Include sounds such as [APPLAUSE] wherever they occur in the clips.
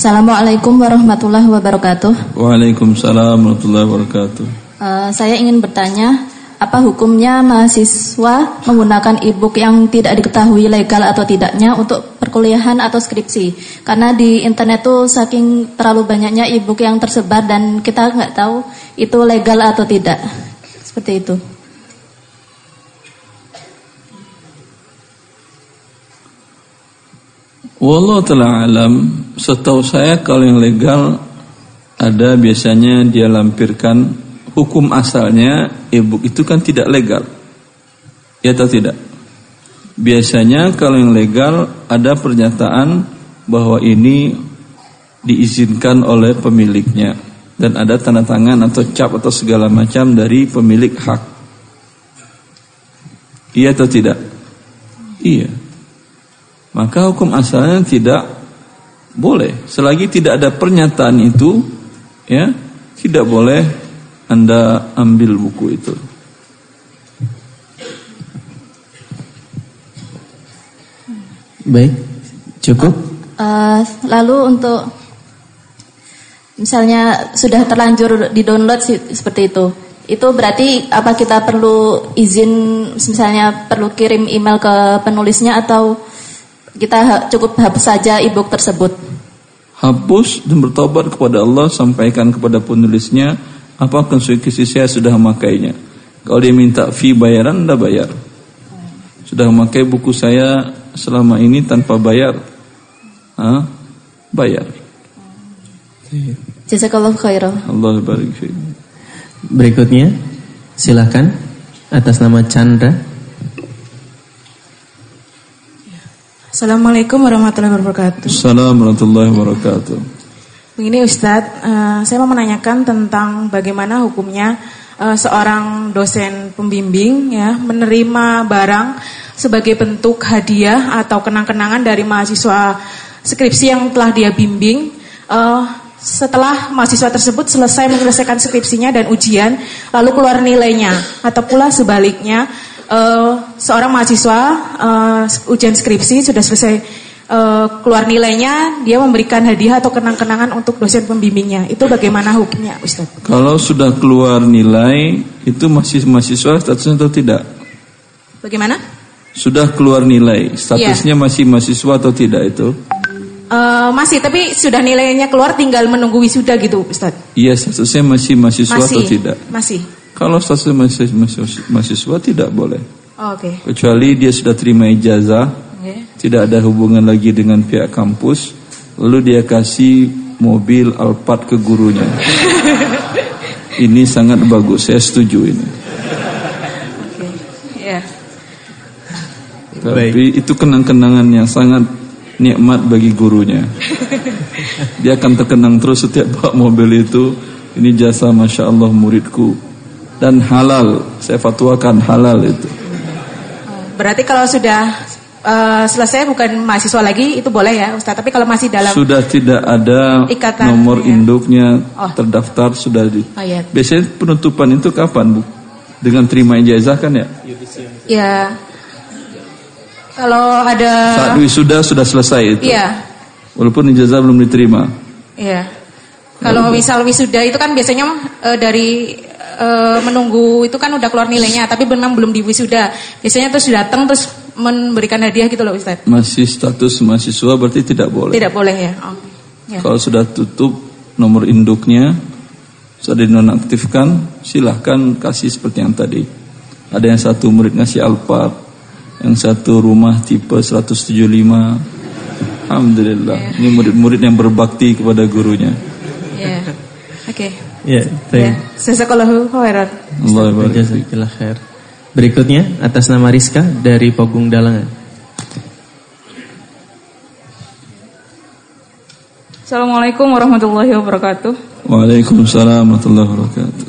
Assalamualaikum warahmatullahi wabarakatuh. Waalaikumsalam warahmatullahi wabarakatuh. Uh, saya ingin bertanya, apa hukumnya mahasiswa menggunakan e-book yang tidak diketahui legal atau tidaknya untuk perkuliahan atau skripsi? Karena di internet tuh saking terlalu banyaknya e-book yang tersebar dan kita nggak tahu itu legal atau tidak. Seperti itu. Wallah telah alam, setahu saya kalau yang legal ada biasanya dia lampirkan hukum asalnya e-book itu kan tidak legal. Ya atau tidak? Biasanya kalau yang legal ada pernyataan bahwa ini diizinkan oleh pemiliknya dan ada tanda tangan atau cap atau segala macam dari pemilik hak. Iya atau tidak? Iya. Maka hukum asalnya tidak boleh selagi tidak ada pernyataan itu ya tidak boleh anda ambil buku itu. Baik, cukup. Uh, lalu untuk misalnya sudah terlanjur di download seperti itu, itu berarti apa kita perlu izin misalnya perlu kirim email ke penulisnya atau kita cukup hapus saja e-book tersebut? Hapus dan bertobat kepada Allah, sampaikan kepada penulisnya apa konsekuensi saya sudah memakainya? Kalau dia minta fee bayaran, anda bayar. Sudah memakai buku saya selama ini tanpa bayar, ha? bayar. Jazakallah khairan. Allah barik Berikutnya, silakan atas nama Chandra. Assalamualaikum warahmatullahi wabarakatuh. Assalamualaikum warahmatullahi wabarakatuh. Begini Ustadz, uh, saya mau menanyakan tentang bagaimana hukumnya uh, seorang dosen pembimbing ya menerima barang sebagai bentuk hadiah atau kenang-kenangan dari mahasiswa skripsi yang telah dia bimbing. Uh, setelah mahasiswa tersebut selesai menyelesaikan skripsinya dan ujian, lalu keluar nilainya, atau pula sebaliknya, uh, seorang mahasiswa uh, ujian skripsi sudah selesai uh, keluar nilainya, dia memberikan hadiah atau kenang-kenangan untuk dosen pembimbingnya. Itu bagaimana hukumnya, Ustaz? Kalau sudah keluar nilai, itu masih mahasiswa statusnya atau tidak? Bagaimana? Sudah keluar nilai, statusnya ya. masih mahasiswa atau tidak itu? Uh, masih, tapi sudah nilainya keluar tinggal menunggu wisuda gitu, Ustaz. Iya, statusnya masih mahasiswa masih, atau tidak? Masih. Kalau statusnya masih mahasiswa tidak boleh. Oh, Oke. Okay. Kecuali dia sudah terima ijazah, tidak ada hubungan lagi dengan pihak kampus, lalu dia kasih mobil Alphard ke gurunya. [LAUGHS] ini sangat bagus, saya setuju ini. Okay. Yeah. Tapi Baik. itu kenang-kenangan yang sangat nikmat bagi gurunya. [LAUGHS] Dia akan terkenang terus setiap bawa mobil itu. Ini jasa masya Allah muridku dan halal. Saya fatwakan halal itu. Berarti kalau sudah uh, selesai bukan mahasiswa lagi itu boleh ya Ustaz. Tapi kalau masih dalam sudah tidak ada ikatan, nomor ya. induknya oh. terdaftar sudah di. Oh, ya. Biasanya penutupan itu kapan bu? Dengan terima ijazah kan ya? Ya. Kalau ada saat wisuda sudah selesai itu. Iya. Walaupun ijazah belum diterima. Iya. Kalau misal wisuda itu kan biasanya uh, dari uh, menunggu itu kan udah keluar nilainya tapi memang belum di wisuda. Biasanya terus datang terus memberikan hadiah gitu loh Ustaz? Masih status mahasiswa berarti tidak boleh. Tidak boleh ya. Oh, ya. Kalau sudah tutup nomor induknya sudah dinonaktifkan, silahkan kasih seperti yang tadi. Ada yang satu murid ngasih Alphard, yang satu rumah tipe 175. Alhamdulillah. Ya. Ini murid-murid yang berbakti kepada gurunya. Oke. Okay. Ya, baik. Jazakallahu khairan. Allah Jazakallahu khair. Berikutnya atas nama Rizka dari Pogung Dalangan. Assalamualaikum warahmatullahi wabarakatuh. Waalaikumsalam warahmatullahi wabarakatuh.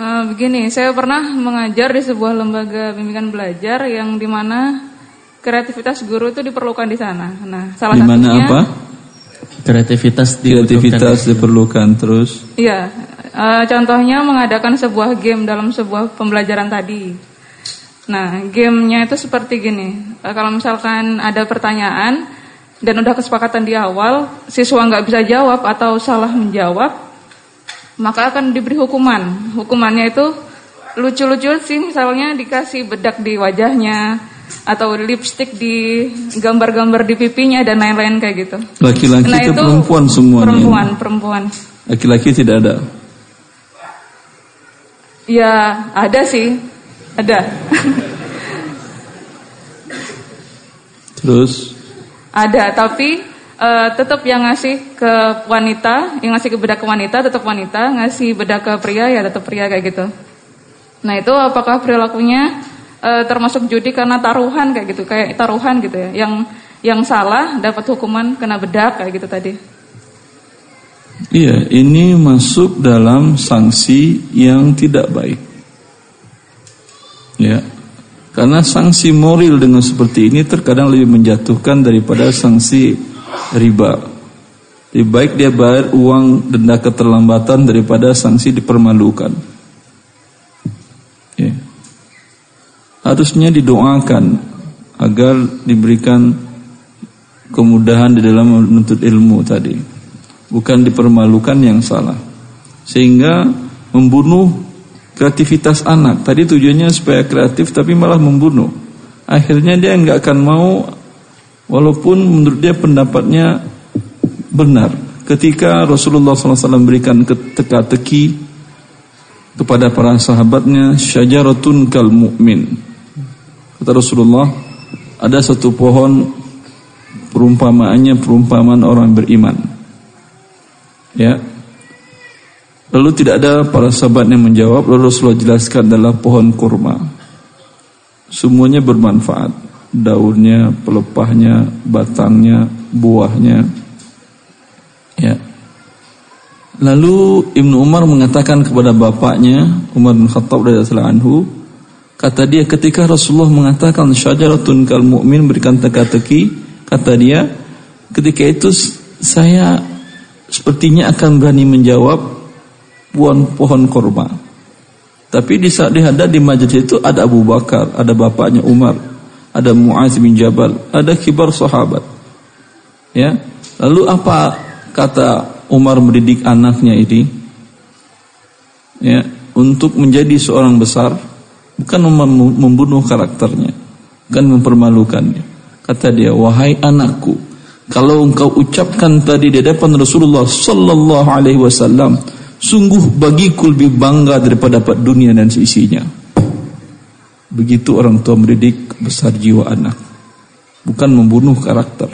Uh, begini, saya pernah mengajar di sebuah lembaga bimbingan belajar yang di mana kreativitas guru itu diperlukan di sana. Nah, salah di mana satunya apa? Kreativitas kreativitas diperlukan terus. Iya, Uh, contohnya mengadakan sebuah game dalam sebuah pembelajaran tadi. Nah, gamenya itu seperti gini. Uh, kalau misalkan ada pertanyaan, dan udah kesepakatan di awal, siswa nggak bisa jawab atau salah menjawab, maka akan diberi hukuman. Hukumannya itu lucu-lucu sih, misalnya dikasih bedak di wajahnya, atau lipstick di gambar-gambar di pipinya dan lain-lain kayak gitu. Laki-laki Nah, itu itu perempuan semuanya. Perempuan, perempuan. Laki-laki tidak ada. Ya ada sih, ada. Terus Ada, tapi eh, tetap yang ngasih ke wanita, yang ngasih ke bedak ke wanita tetap wanita, ngasih bedak ke pria ya tetap pria kayak gitu. Nah itu apakah perilakunya eh, termasuk judi karena taruhan kayak gitu, kayak taruhan gitu ya, yang yang salah dapat hukuman kena bedak kayak gitu tadi. Iya, ini masuk dalam sanksi yang tidak baik. Ya. Karena sanksi moral dengan seperti ini terkadang lebih menjatuhkan daripada sanksi riba. Lebih baik dia bayar uang denda keterlambatan daripada sanksi dipermalukan. Harusnya didoakan agar diberikan kemudahan di dalam menuntut ilmu tadi. Bukan dipermalukan yang salah. Sehingga membunuh kreativitas anak. Tadi tujuannya supaya kreatif tapi malah membunuh. Akhirnya dia nggak akan mau walaupun menurut dia pendapatnya benar. Ketika Rasulullah SAW berikan teka-teki kepada para sahabatnya syajaratun kal mu'min kata Rasulullah ada satu pohon perumpamaannya perumpamaan orang beriman. Ya. Lalu tidak ada para sahabat yang menjawab Lalu Rasulullah jelaskan adalah pohon kurma. Semuanya bermanfaat. Daunnya, pelepahnya, batangnya, buahnya. Ya. Lalu Ibnu Umar mengatakan kepada bapaknya Umar bin Khattab radhiyallahu anhu Kata dia ketika Rasulullah mengatakan syajaratun kal mu'min berikan teka-teki Kata dia ketika itu saya sepertinya akan berani menjawab pohon pohon korma. Tapi di saat dihadap di majelis itu ada Abu Bakar, ada bapaknya Umar, ada Muaz bin Jabal, ada kibar sahabat. Ya. Lalu apa kata Umar mendidik anaknya ini? Ya, untuk menjadi seorang besar bukan membunuh karakternya, bukan mempermalukannya. Kata dia, "Wahai anakku, kalau engkau ucapkan tadi di depan Rasulullah sallallahu alaihi wasallam, Sungguh bagiku lebih bangga daripada dapat dunia dan seisinya. Begitu orang tua mendidik besar jiwa anak. Bukan membunuh karakter.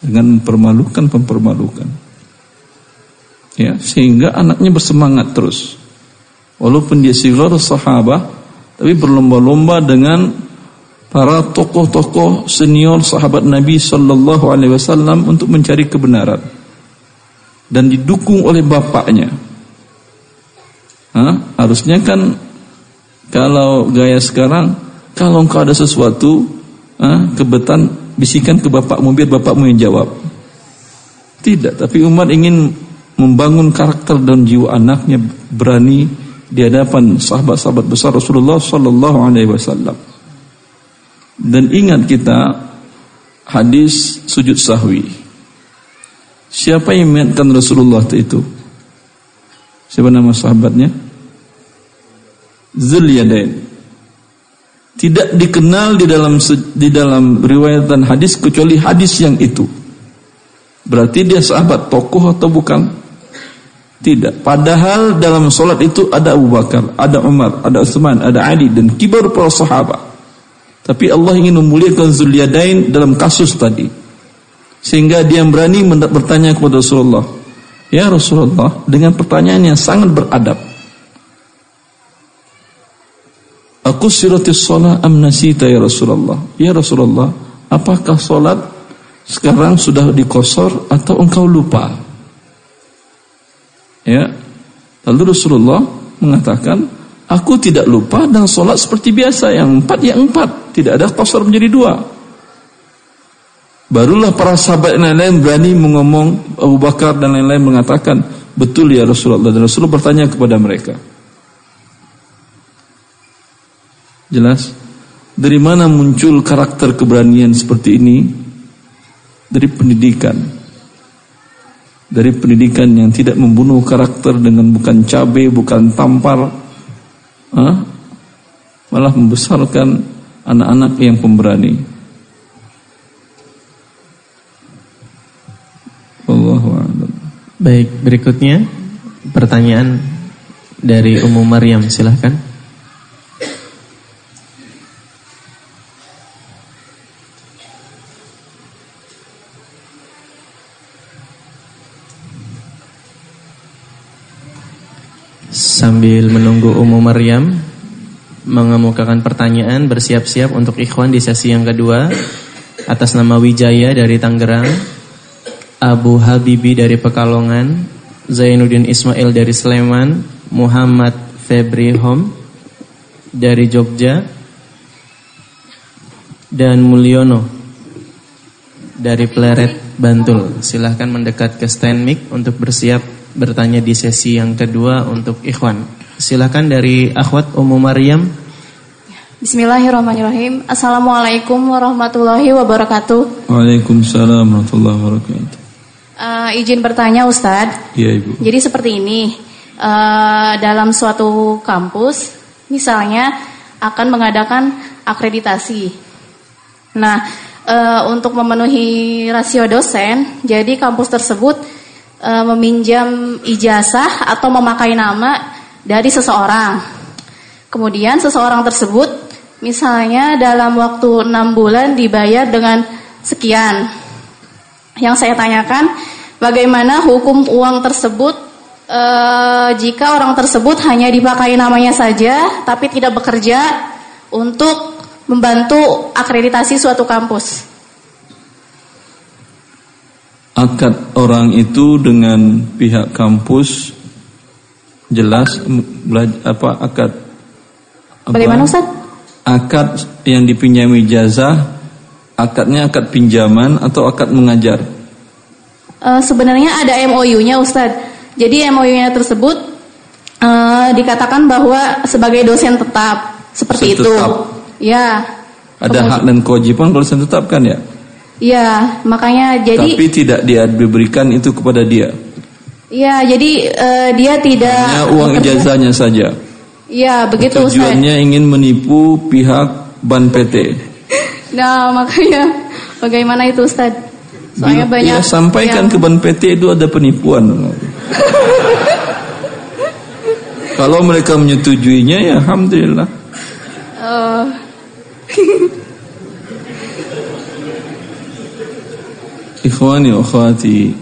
Dengan mempermalukan, mempermalukan. Ya, sehingga anaknya bersemangat terus. Walaupun dia sigar sahabat, tapi berlomba-lomba dengan para tokoh-tokoh senior sahabat Nabi sallallahu alaihi wasallam untuk mencari kebenaran dan didukung oleh bapaknya. Hah? Harusnya kan kalau gaya sekarang, kalau engkau ada sesuatu, ha? kebetan bisikan ke bapakmu biar bapakmu yang jawab. Tidak, tapi Umar ingin membangun karakter dan jiwa anaknya berani di hadapan sahabat-sahabat besar Rasulullah sallallahu alaihi wasallam. Dan ingat kita hadis sujud sahwi. Siapa yang mengingatkan Rasulullah itu? Siapa nama sahabatnya? Zulyadain. Tidak dikenal di dalam di dalam riwayatan hadis kecuali hadis yang itu. Berarti dia sahabat tokoh atau bukan? Tidak. Padahal dalam solat itu ada Abu Bakar, ada Umar, ada Utsman, ada Ali dan kibar para sahabat. Tapi Allah ingin memuliakan Zulyadain dalam kasus tadi. Sehingga dia berani bertanya kepada Rasulullah. Ya Rasulullah, dengan pertanyaan yang sangat beradab. Aku siratis sholat am nasita ya Rasulullah. Ya Rasulullah, apakah sholat sekarang sudah dikosor atau engkau lupa? Ya. Lalu Rasulullah mengatakan, aku tidak lupa dan sholat seperti biasa yang empat ya empat, tidak ada kosor menjadi dua. Barulah para sahabat yang lain-lain berani mengomong Abu Bakar dan lain-lain mengatakan betul ya Rasulullah dan Rasulullah bertanya kepada mereka. Jelas? Dari mana muncul karakter keberanian seperti ini? dari pendidikan. Dari pendidikan yang tidak membunuh karakter dengan bukan cabai, bukan tampar, ah, malah membesarkan anak-anak yang pemberani. Baik, berikutnya pertanyaan dari Ummu Maryam, silahkan. Sambil menunggu Ummu Maryam mengemukakan pertanyaan, bersiap-siap untuk ikhwan di sesi yang kedua atas nama Wijaya dari Tangerang, Abu Habibi dari Pekalongan, Zainuddin Ismail dari Sleman, Muhammad Febri Hom dari Jogja, dan Mulyono dari Pleret Bantul. Silahkan mendekat ke stand mic untuk bersiap bertanya di sesi yang kedua untuk Ikhwan. Silahkan dari Akhwat Ummu Maryam. Bismillahirrahmanirrahim. Assalamualaikum warahmatullahi wabarakatuh. Waalaikumsalam warahmatullahi wabarakatuh. Uh, izin bertanya Ustadz. Iya Ibu. Jadi seperti ini, uh, dalam suatu kampus, misalnya akan mengadakan akreditasi. Nah, uh, untuk memenuhi rasio dosen, jadi kampus tersebut uh, meminjam ijazah atau memakai nama dari seseorang. Kemudian seseorang tersebut, misalnya dalam waktu enam bulan dibayar dengan sekian. Yang saya tanyakan, bagaimana hukum uang tersebut e, jika orang tersebut hanya dipakai namanya saja, tapi tidak bekerja untuk membantu akreditasi suatu kampus? Akad orang itu dengan pihak kampus jelas apa akad apa? Bagaimana Ustaz? Akad yang dipinjami jazah akadnya akad pinjaman atau akad mengajar? Uh, sebenarnya ada MOU-nya Ustadz. Jadi MOU-nya tersebut uh, dikatakan bahwa sebagai dosen tetap seperti dosen itu. Tetap. Ya. Ada Kemudian, hak dan kewajiban kalau dosen tetap kan ya? Iya, makanya jadi. Tapi tidak dia diberikan itu kepada dia. Iya, jadi uh, dia tidak. Hanya uang ijazahnya saja. Iya, begitu Tujuannya Ustaz. ingin menipu pihak ban PT. [LAUGHS] Nah makanya bagaimana itu Ustaz? Soalnya Bila, banyak. Ya sampaikan yang... ke Ban PT itu ada penipuan. [LAUGHS] Kalau mereka menyetujuinya ya alhamdulillah. Uh... [LAUGHS] Ikhwani akhwati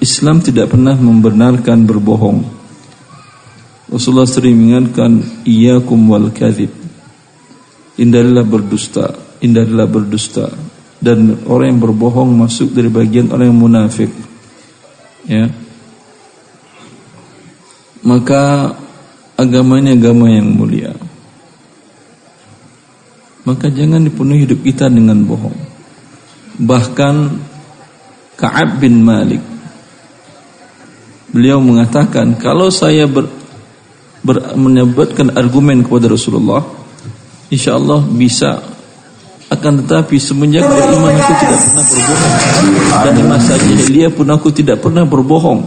Islam tidak pernah membenarkan berbohong. Rasulullah sering mengingatkan Iyakum wal kadhib. Hindarilah berdusta hindarilah berdusta. Dan orang yang berbohong masuk dari bagian orang yang munafik. Ya. Maka agama ini agama yang mulia. Maka jangan dipenuhi hidup kita dengan bohong. Bahkan Ka'ab bin Malik. Beliau mengatakan kalau saya ber, ber, menyebutkan argumen kepada Rasulullah insya Allah bisa akan tetapi semenjak beriman aku tidak pernah berbohong. Dan di masa jahiliyah pun aku tidak pernah berbohong.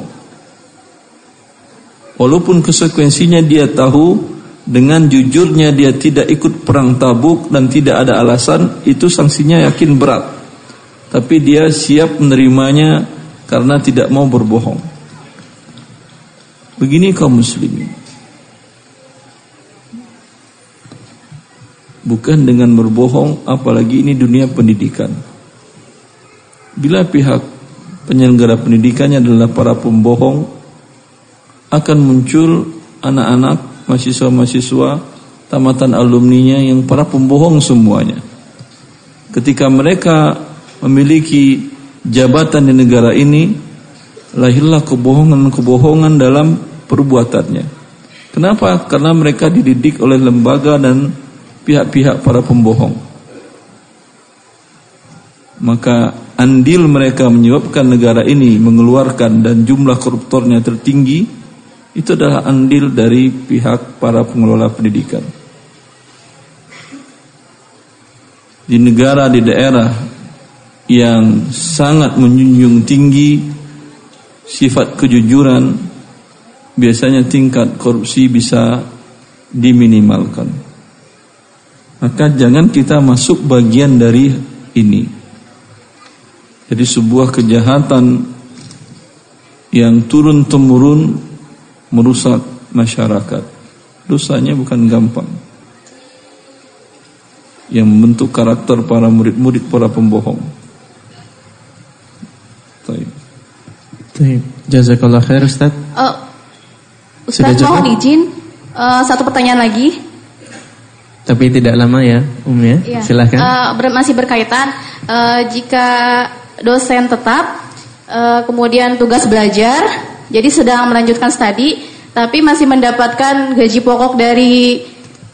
Walaupun konsekuensinya dia tahu Dengan jujurnya dia tidak ikut perang tabuk Dan tidak ada alasan Itu sanksinya yakin berat Tapi dia siap menerimanya Karena tidak mau berbohong. Begini kaum muslimin. Bukan dengan berbohong apalagi ini dunia pendidikan. Bila pihak penyelenggara pendidikannya adalah para pembohong akan muncul anak-anak mahasiswa-mahasiswa tamatan alumninya yang para pembohong semuanya. Ketika mereka memiliki jabatan di negara ini lahirlah kebohongan-kebohongan dalam perbuatannya kenapa karena mereka dididik oleh lembaga dan pihak-pihak para pembohong. Maka andil mereka menyebabkan negara ini mengeluarkan dan jumlah koruptornya tertinggi itu adalah andil dari pihak para pengelola pendidikan. Di negara di daerah yang sangat menjunjung tinggi sifat kejujuran, biasanya tingkat korupsi bisa diminimalkan. Maka jangan kita masuk bagian dari ini. Jadi sebuah kejahatan yang turun temurun merusak masyarakat. Dosanya bukan gampang. Yang membentuk karakter para murid-murid para pembohong. Baik. Baik. Jazakallah khair Ustaz. Uh, Ustaz mohon izin uh, satu pertanyaan lagi. Tapi tidak lama ya, Um ya. Iya. Silahkan. Uh, ber masih berkaitan uh, jika dosen tetap uh, kemudian tugas belajar, jadi sedang melanjutkan studi, tapi masih mendapatkan gaji pokok dari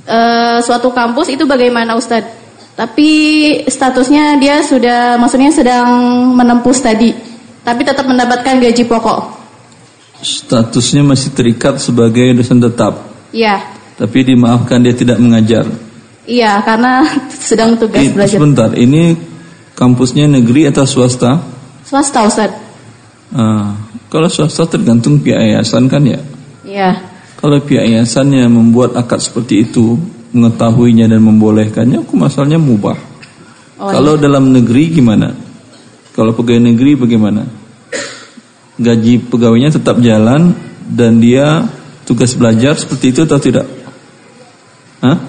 uh, suatu kampus itu bagaimana Ustadz? Tapi statusnya dia sudah, maksudnya sedang menempuh studi, tapi tetap mendapatkan gaji pokok. Statusnya masih terikat sebagai dosen tetap. Iya. Tapi dimaafkan dia tidak mengajar. Iya, karena [LAUGHS] sedang tugas Ini, belajar. sebentar, ini kampusnya negeri atau swasta? Swasta Ustadz. Ah, kalau swasta tergantung pihak yayasan kan ya. Iya. Kalau pihak yayasannya membuat akad seperti itu, mengetahuinya dan membolehkannya, aku masalahnya mubah. Oh, kalau dalam negeri gimana? Kalau pegawai negeri bagaimana? Gaji pegawainya tetap jalan dan dia tugas belajar seperti itu atau tidak? Hah?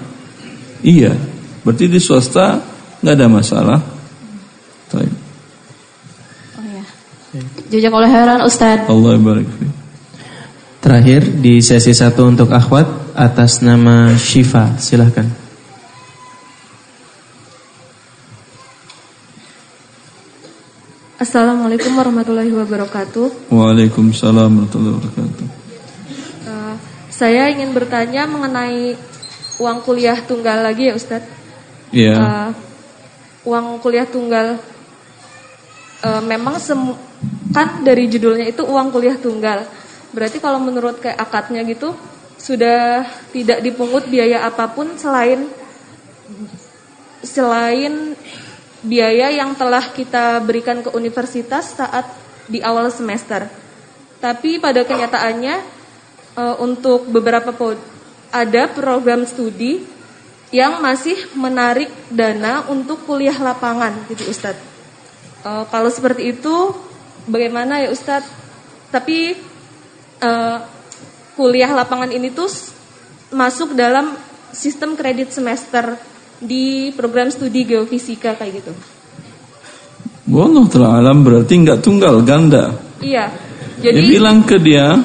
Iya. Berarti di swasta nggak ada masalah. Baik. Oh ya. Jazakallahu khairan Ustadz. Allah barik fiik. Terakhir di sesi satu untuk akhwat atas nama Syifa, silahkan. Assalamualaikum warahmatullahi wabarakatuh. Waalaikumsalam warahmatullahi wabarakatuh. Uh, saya ingin bertanya mengenai uang kuliah tunggal lagi ya Ustadz. Iya. Uh, uang kuliah tunggal uh, memang sem- kan dari judulnya itu uang kuliah tunggal. Berarti kalau menurut kayak akadnya gitu sudah tidak dipungut biaya apa pun selain selain biaya yang telah kita berikan ke universitas saat di awal semester. Tapi pada kenyataannya e, untuk beberapa ada program studi yang masih menarik dana untuk kuliah lapangan gitu Ustadz. E, kalau seperti itu bagaimana ya Ustadz? Tapi e, kuliah lapangan ini tuh masuk dalam sistem kredit semester di program studi geofisika kayak gitu. Wallah telah alam berarti nggak tunggal ganda. Iya. Jadi Jadi bilang ke dia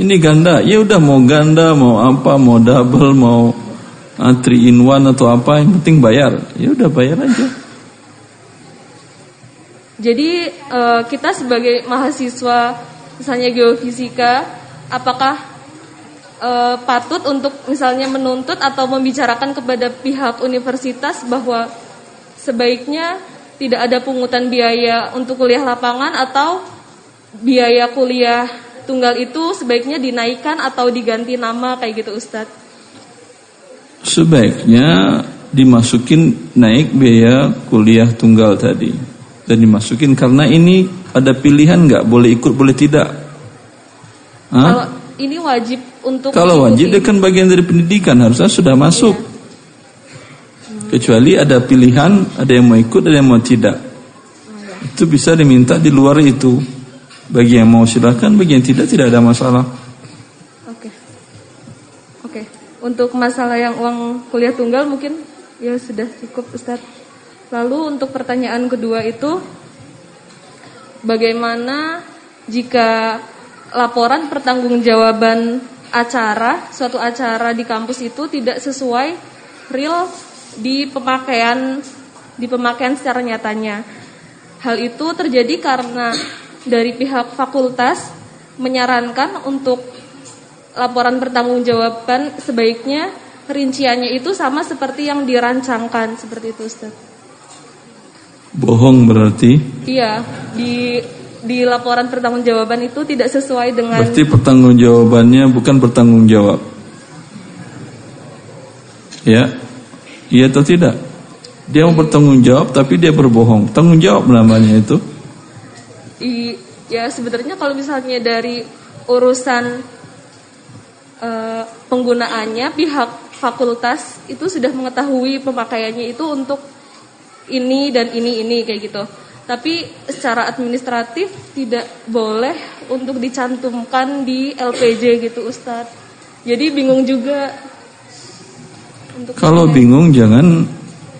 ini ganda, ya udah mau ganda, mau apa, mau double, mau uh, three in one atau apa, yang penting bayar. Ya udah bayar aja. jadi eh, kita sebagai mahasiswa misalnya geofisika apakah eh, patut untuk misalnya menuntut atau membicarakan kepada pihak universitas bahwa sebaiknya tidak ada pungutan biaya untuk kuliah lapangan atau biaya kuliah tunggal itu sebaiknya dinaikkan atau diganti nama kayak gitu Ustadz. Sebaiknya dimasukin naik biaya kuliah tunggal tadi dan dimasukin karena ini ada pilihan nggak boleh ikut boleh tidak. Hah? Kalau ini wajib untuk Kalau wajib dia kan bagian dari pendidikan harusnya sudah masuk. Kecuali ada pilihan, ada yang mau ikut, ada yang mau tidak. Itu bisa diminta di luar itu. Bagi yang mau silakan, bagi yang tidak tidak ada masalah. Oke. Oke. Untuk masalah yang uang kuliah tunggal mungkin ya sudah cukup Ustadz. Lalu untuk pertanyaan kedua itu bagaimana jika laporan pertanggungjawaban acara suatu acara di kampus itu tidak sesuai real di pemakaian di pemakaian secara nyatanya. Hal itu terjadi karena dari pihak fakultas menyarankan untuk laporan pertanggungjawaban sebaiknya rinciannya itu sama seperti yang dirancangkan seperti itu Ustaz. Bohong berarti. Iya, di di laporan pertanggungjawaban itu tidak sesuai dengan Berarti pertanggungjawabannya bukan bertanggung jawab. Ya. Iya atau tidak? Dia mau bertanggung jawab tapi dia berbohong. Tanggung jawab namanya itu. I, ya sebenarnya kalau misalnya dari urusan uh, penggunaannya pihak fakultas itu sudah mengetahui pemakaiannya itu untuk ini dan ini ini kayak gitu. Tapi secara administratif tidak boleh untuk dicantumkan di LPJ gitu Ustadz. Jadi bingung juga. Untuk Kalau bingung jangan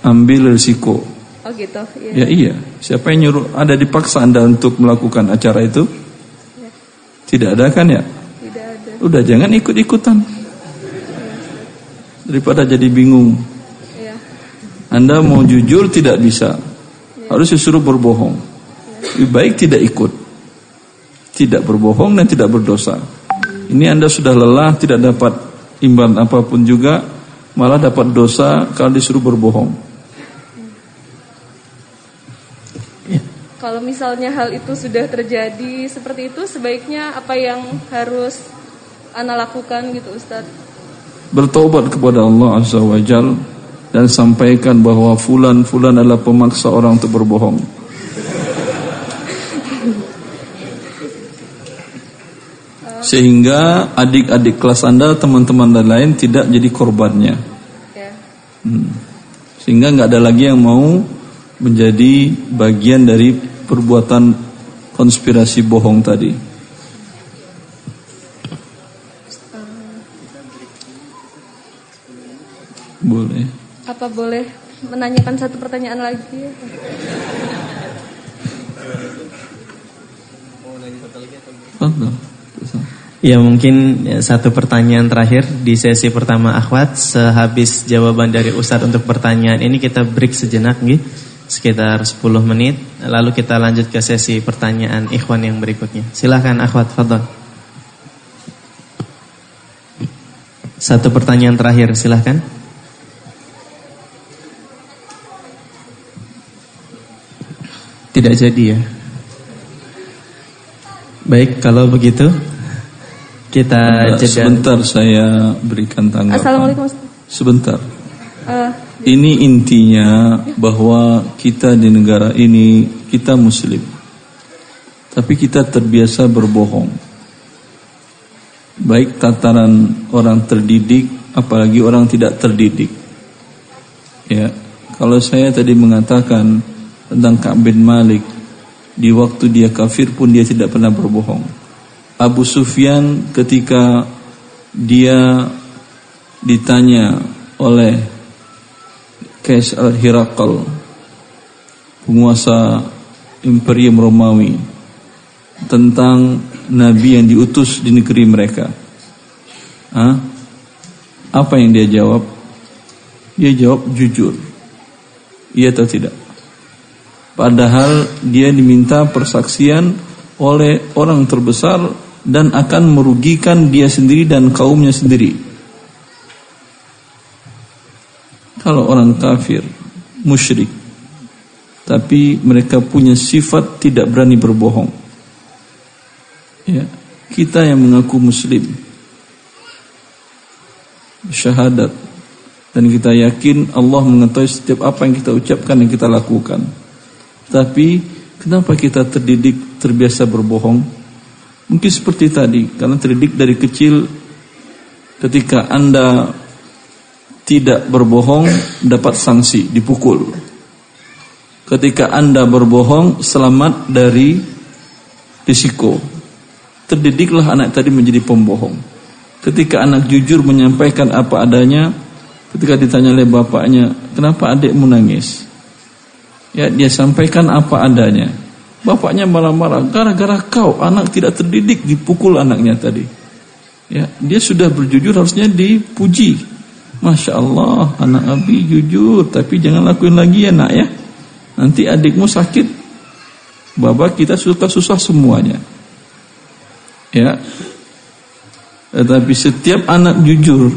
ambil risiko. Oh gitu. Iya. Ya iya. Siapa yang nyuruh? Ada dipaksa anda untuk melakukan acara itu? Ya. Tidak ada kan ya? Tidak ada. Udah jangan ikut-ikutan. Ya, Daripada jadi bingung. Ya. Anda mau jujur tidak bisa. Harus disuruh berbohong. Lebih baik tidak ikut. Tidak berbohong dan tidak berdosa. Ini Anda sudah lelah, tidak dapat imbalan apa pun juga, malah dapat dosa kalau disuruh berbohong. Ya. Kalau misalnya hal itu sudah terjadi seperti itu, sebaiknya apa yang harus Anda lakukan gitu Ustaz? Bertobat kepada Allah Azza wa Jal dan sampaikan bahwa fulan-fulan adalah pemaksa orang untuk berbohong. sehingga adik-adik kelas anda teman-teman dan lain tidak jadi korbannya ya. hmm. sehingga nggak ada lagi yang mau menjadi bagian dari perbuatan konspirasi bohong tadi boleh apa boleh menanyakan satu pertanyaan lagi? Oh, Ya mungkin ya, satu pertanyaan terakhir di sesi pertama akhwat Sehabis jawaban dari Ustadz untuk pertanyaan ini kita break sejenak nih Sekitar 10 menit. Lalu kita lanjut ke sesi pertanyaan ikhwan yang berikutnya. Silahkan akhwat Fadol Satu pertanyaan terakhir silahkan Tidak jadi ya Baik kalau begitu kita jeda. Sebentar saya berikan tanggapan. Assalamualaikum. Sebentar. Uh, ini intinya bahwa kita di negara ini kita muslim. Tapi kita terbiasa berbohong. Baik tataran orang terdidik apalagi orang tidak terdidik. Ya, kalau saya tadi mengatakan tentang Ka'b bin Malik di waktu dia kafir pun dia tidak pernah berbohong. Abu Sufyan ketika dia ditanya oleh Kaisar Hirakal penguasa Imperium Romawi tentang nabi yang diutus di negeri mereka. Hah? Apa yang dia jawab? Dia jawab jujur. Iya atau tidak? Padahal dia diminta persaksian oleh orang terbesar dan akan merugikan dia sendiri dan kaumnya sendiri. Kalau orang kafir, musyrik, tapi mereka punya sifat tidak berani berbohong. Ya, kita yang mengaku muslim, syahadat, dan kita yakin Allah mengetahui setiap apa yang kita ucapkan dan kita lakukan. Tapi kenapa kita terdidik terbiasa berbohong? Mungkin seperti tadi, karena terdidik dari kecil ketika Anda tidak berbohong dapat sanksi, dipukul. Ketika Anda berbohong selamat dari risiko. Terdidiklah anak tadi menjadi pembohong. Ketika anak jujur menyampaikan apa adanya, ketika ditanya oleh bapaknya, "Kenapa adikmu nangis?" Ya, dia sampaikan apa adanya. Bapaknya malah marah gara-gara kau anak tidak terdidik dipukul anaknya tadi. Ya, dia sudah berjujur harusnya dipuji. Masya Allah, anak Abi jujur, tapi jangan lakuin lagi ya nak ya. Nanti adikmu sakit. Bapak kita suka susah semuanya. Ya. Tetapi setiap anak jujur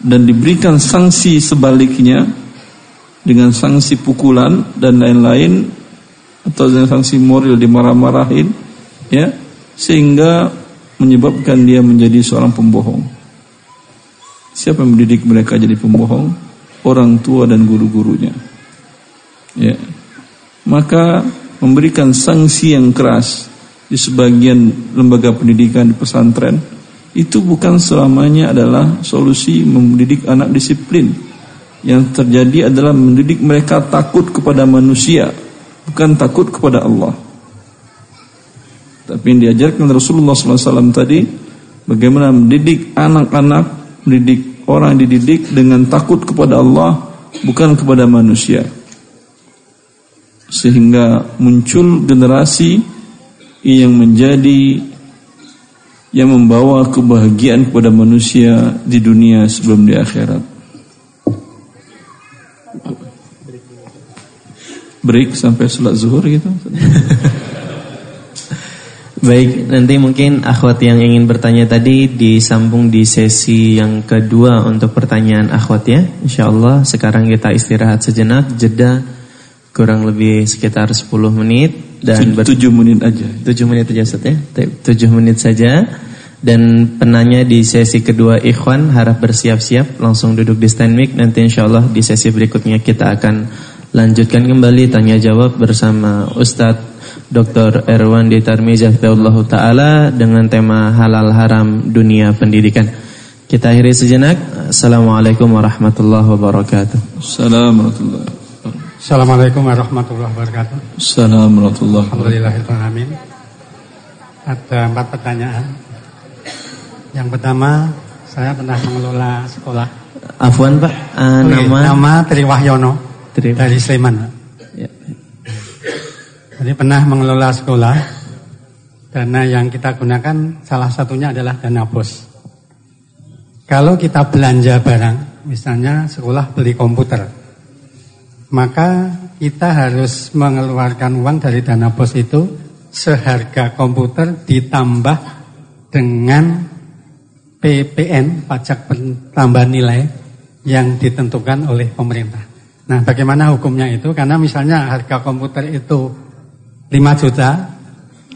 dan diberikan sanksi sebaliknya dengan sanksi pukulan dan lain-lain atau dengan sanksi moral dimarah-marahin ya sehingga menyebabkan dia menjadi seorang pembohong. Siapa yang mendidik mereka jadi pembohong? Orang tua dan guru-gurunya. Ya. Maka memberikan sanksi yang keras di sebagian lembaga pendidikan di pesantren itu bukan selamanya adalah solusi mendidik anak disiplin. Yang terjadi adalah mendidik mereka takut kepada manusia, bukan takut kepada Allah. Tapi yang diajarkan Rasulullah SAW tadi, bagaimana mendidik anak-anak, mendidik orang dididik dengan takut kepada Allah, bukan kepada manusia. Sehingga muncul generasi yang menjadi yang membawa kebahagiaan kepada manusia di dunia sebelum di akhirat. Break sampai sholat zuhur gitu. Baik, nanti mungkin akhwat yang ingin bertanya tadi disambung di sesi yang kedua untuk pertanyaan akhwat ya. Insya Allah sekarang kita istirahat sejenak, jeda kurang lebih sekitar 10 menit dan 7 menit aja. 7 menit aja Ustaz ya. 7 menit saja. Dan penanya di sesi kedua Ikhwan harap bersiap-siap langsung duduk di stand mic nanti insya Allah di sesi berikutnya kita akan lanjutkan kembali tanya jawab bersama Ustadz Dr. Erwan Ditarmizah Taala dengan tema halal haram dunia pendidikan. Kita akhiri sejenak. Assalamualaikum warahmatullahi wabarakatuh. Assalamualaikum Assalamualaikum warahmatullahi wabarakatuh. Assalamualaikum Alhamdulillahirrahmanirrahim. Ada empat pertanyaan. Yang pertama, saya pernah mengelola sekolah. Afwan Pak, uh, nama nama Triwahyono. Terima. Dari Sleman. Ya. Jadi pernah mengelola sekolah. Dana yang kita gunakan salah satunya adalah dana bos. Kalau kita belanja barang, misalnya sekolah beli komputer, maka kita harus mengeluarkan uang dari dana bos itu seharga komputer ditambah dengan PPN, pajak tambah nilai yang ditentukan oleh pemerintah. Nah, bagaimana hukumnya itu? Karena misalnya harga komputer itu 5 juta,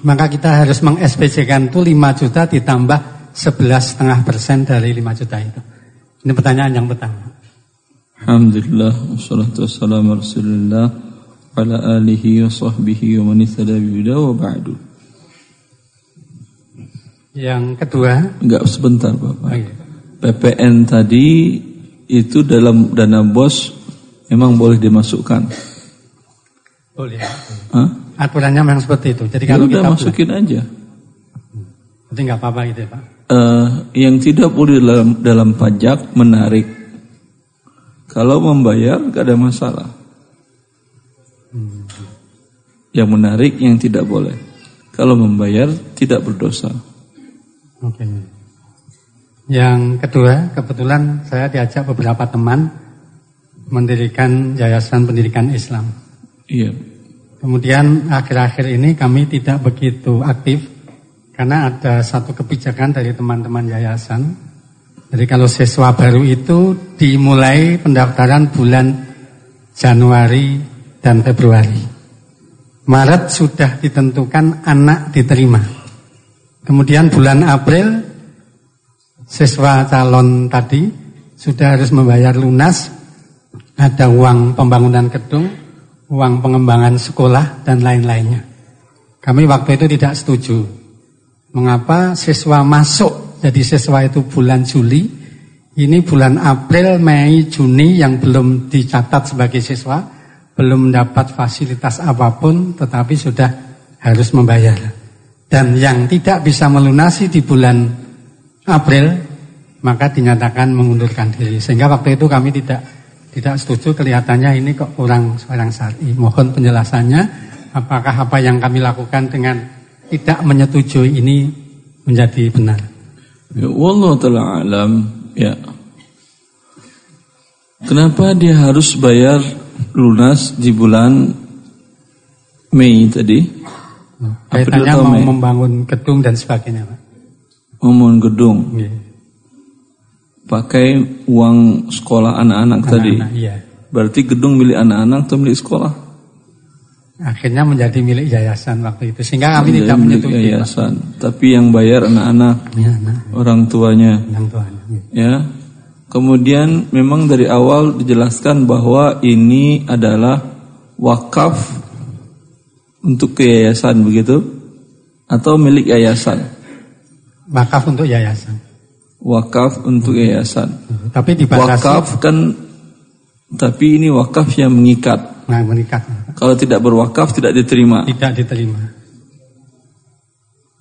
maka kita harus meng kan itu 5 juta ditambah 11,5 persen dari 5 juta itu. Ini pertanyaan yang pertama. Alhamdulillah, wassalatu wassalamu ala alihi wa sahbihi wa man wa ba'du. Yang kedua, enggak sebentar Bapak. Iya. PPN tadi itu dalam dana bos memang boleh dimasukkan. Boleh. Hah? Aturannya memang seperti itu. Jadi ya kalau kita masukin bulan, aja. Jadi nggak apa-apa gitu ya Pak. Uh, yang tidak boleh dalam dalam pajak menarik. Kalau membayar gak ada masalah. Hmm. Yang menarik yang tidak boleh. Kalau membayar tidak berdosa. Oke. Okay. Yang kedua, kebetulan saya diajak beberapa teman mendirikan Yayasan Pendidikan Islam. Iya. Kemudian akhir-akhir ini kami tidak begitu aktif karena ada satu kebijakan dari teman-teman yayasan. Jadi kalau siswa baru itu dimulai pendaftaran bulan Januari dan Februari. Maret sudah ditentukan anak diterima. Kemudian bulan April siswa calon tadi sudah harus membayar lunas ada uang pembangunan gedung, uang pengembangan sekolah, dan lain-lainnya. Kami waktu itu tidak setuju. Mengapa siswa masuk jadi siswa itu bulan Juli, ini bulan April, Mei, Juni yang belum dicatat sebagai siswa, belum mendapat fasilitas apa pun, tetapi sudah harus membayar. Dan yang tidak bisa melunasi di bulan April, maka dinyatakan mengundurkan diri. Sehingga waktu itu kami tidak tidak setuju kelihatannya ini kok kurang seorang syar'i. Mohon penjelasannya apakah apa yang kami lakukan dengan tidak menyetujui ini menjadi benar. Ya Allah telah alam ya. Kenapa dia harus bayar lunas di bulan Mei tadi? Kaitannya mau Mei? membangun gedung dan sebagainya, Pak. Membangun gedung. Ya pakai uang sekolah anak-anak tadi. Iya. Berarti gedung milik anak-anak atau milik sekolah? Akhirnya menjadi milik yayasan waktu itu. Sehingga kami tidak menyetujui. Yayasan. Pak. Tapi yang bayar anak-anak, ya, nah. orang tuanya. Orang tuanya. Ya. ya. Kemudian memang dari awal dijelaskan bahwa ini adalah wakaf untuk yayasan begitu atau milik yayasan? Wakaf untuk yayasan. Wakaf untuk yayasan. Tapi dibatasi. Wakaf kan tapi ini wakaf yang mengikat. Nah, mengikat. Kalau tidak berwakaf tidak diterima. Tidak diterima.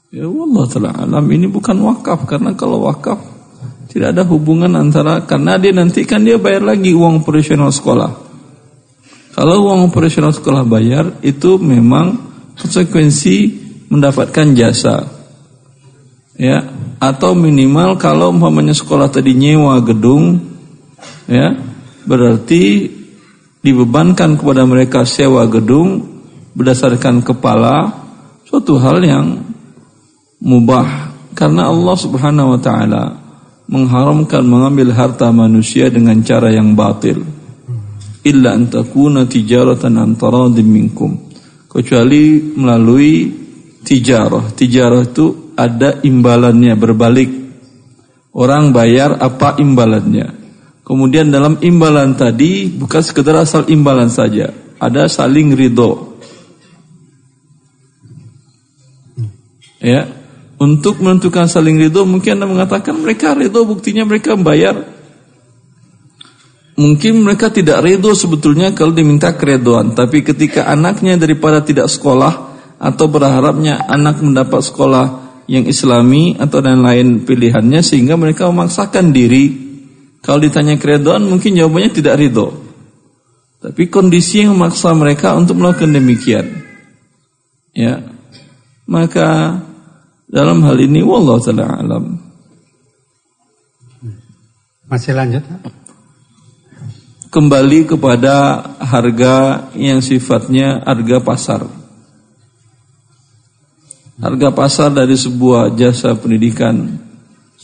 Ya Allah taala alam ini bukan wakaf karena kalau wakaf tidak ada hubungan antara karena dia nanti kan dia bayar lagi uang operasional sekolah. Kalau uang operasional sekolah bayar itu memang konsekuensi mendapatkan jasa. Ya, atau minimal kalau umpamanya sekolah tadi nyewa gedung ya, berarti dibebankan kepada mereka sewa gedung berdasarkan kepala suatu hal yang mubah karena Allah Subhanahu wa taala mengharamkan mengambil harta manusia dengan cara yang batil illa an takuna tijaratan an minkum. Kecuali melalui tijarah. Tijarah itu ada imbalannya berbalik. Orang bayar apa imbalannya? Kemudian dalam imbalan tadi bukan sekedar asal imbalan saja. Ada saling ridho. Ya. Untuk menentukan saling ridho mungkin anda mengatakan mereka ridho buktinya mereka bayar mungkin mereka tidak ridho sebetulnya kalau diminta keredoan tapi ketika anaknya daripada tidak sekolah atau berharapnya anak mendapat sekolah yang islami atau dan lain pilihannya sehingga mereka memaksakan diri. Kalau ditanya keredoan mungkin jawabannya tidak ridho tapi kondisi yang memaksa mereka untuk melakukan demikian. Ya. Maka dalam hal ini wallahu taala alam. Masih lanjut? Kembali kepada harga yang sifatnya harga pasar. Harga pasar dari sebuah jasa pendidikan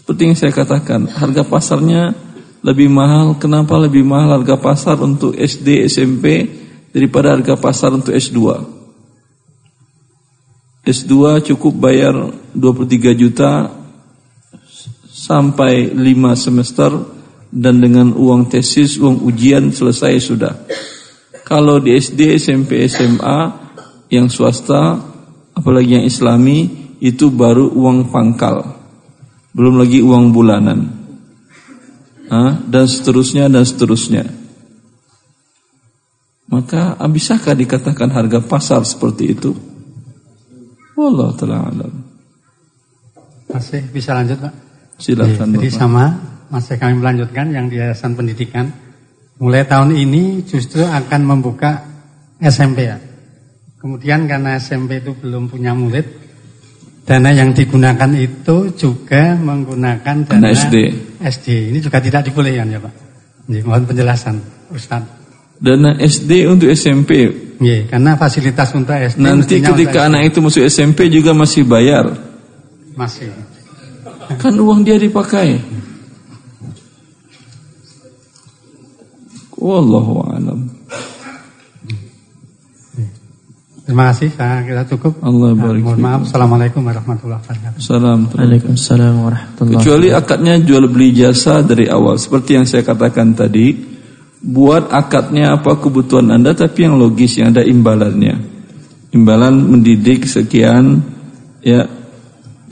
seperti yang saya katakan, harga pasarnya lebih mahal. Kenapa lebih mahal harga pasar untuk SD, SMP daripada harga pasar untuk S2? S2 cukup bayar 23 juta sampai 5 semester dan dengan uang tesis, uang ujian selesai sudah. Kalau di SD, SMP, SMA yang swasta, apalagi yang islami, itu baru uang pangkal. Belum lagi uang bulanan. Hah? Dan seterusnya dan seterusnya. Maka bisakah dikatakan harga pasar seperti itu? Wallah taala alam. Masih bisa lanjut Pak? Silakan. Jadi Bapak. sama masih kami melanjutkan yang di Yayasan Pendidikan. Mulai tahun ini justru akan membuka SMP ya. Kemudian karena SMP itu belum punya murid, dana yang digunakan itu juga menggunakan dana SD. SD. Ini juga tidak dibolehkan ya Pak. Ini mohon penjelasan Ustadz. Dana SD untuk SMP. Iya, karena fasilitas untuk SD. Nanti ketika anak itu masuk SMP juga masih bayar. Masih. Kan uang dia dipakai. Wallahu a'lam. Terima kasih, saya kira cukup. Allah barik. Mohon maaf. Assalamualaikum warahmatullahi wabarakatuh. Salam. Waalaikumsalam warahmatullahi Kecuali akadnya jual beli jasa dari awal, seperti yang saya katakan tadi buat akadnya apa kebutuhan Anda tapi yang logis yang ada imbalannya. Imbalan mendidik sekian ya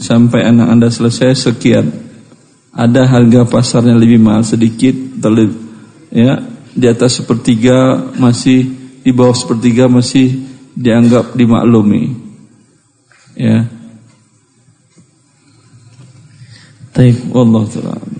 sampai anak Anda selesai sekian. Ada harga pasarnya lebih mahal sedikit terlebih ya di atas sepertiga masih di bawah sepertiga masih dianggap dimaklumi. Ya. Taib. Wallahu taala.